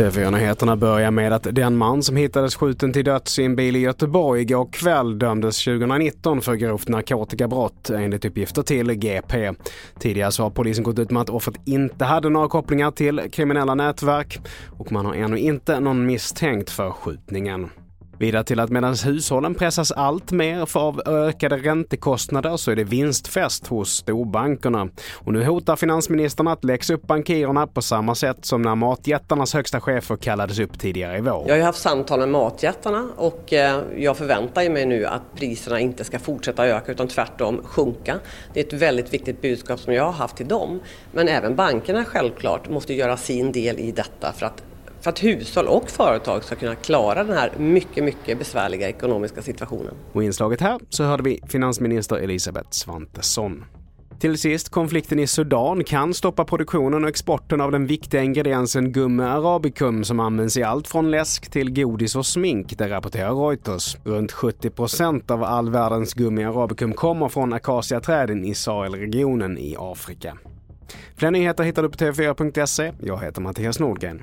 TV4-nyheterna börjar med att den man som hittades skjuten till döds i en bil i Göteborg igår kväll dömdes 2019 för grovt narkotikabrott enligt uppgifter till GP. Tidigare så har polisen gått ut med att offret inte hade några kopplingar till kriminella nätverk och man har ännu inte någon misstänkt för skjutningen. Vidare till att medan hushållen pressas allt mer för av ökade räntekostnader så är det vinstfest hos storbankerna. Och nu hotar finansministern att läxa upp bankirerna på samma sätt som när matjättarnas högsta chefer kallades upp tidigare i vår. Jag har ju haft samtal med matjättarna och eh, jag förväntar mig nu att priserna inte ska fortsätta öka utan tvärtom sjunka. Det är ett väldigt viktigt budskap som jag har haft till dem. Men även bankerna självklart måste göra sin del i detta för att för att hushåll och företag ska kunna klara den här mycket, mycket besvärliga ekonomiska situationen. Och i inslaget här så hörde vi finansminister Elisabeth Svantesson. Till sist, konflikten i Sudan kan stoppa produktionen och exporten av den viktiga ingrediensen gummi arabicum som används i allt från läsk till godis och smink, det rapporterar Reuters. Runt 70 procent av all världens gummi arabicum kommer från akaciaträden i Sahelregionen i Afrika. Fler nyheter hittar du på tv4.se. Jag heter Mattias Nordgren.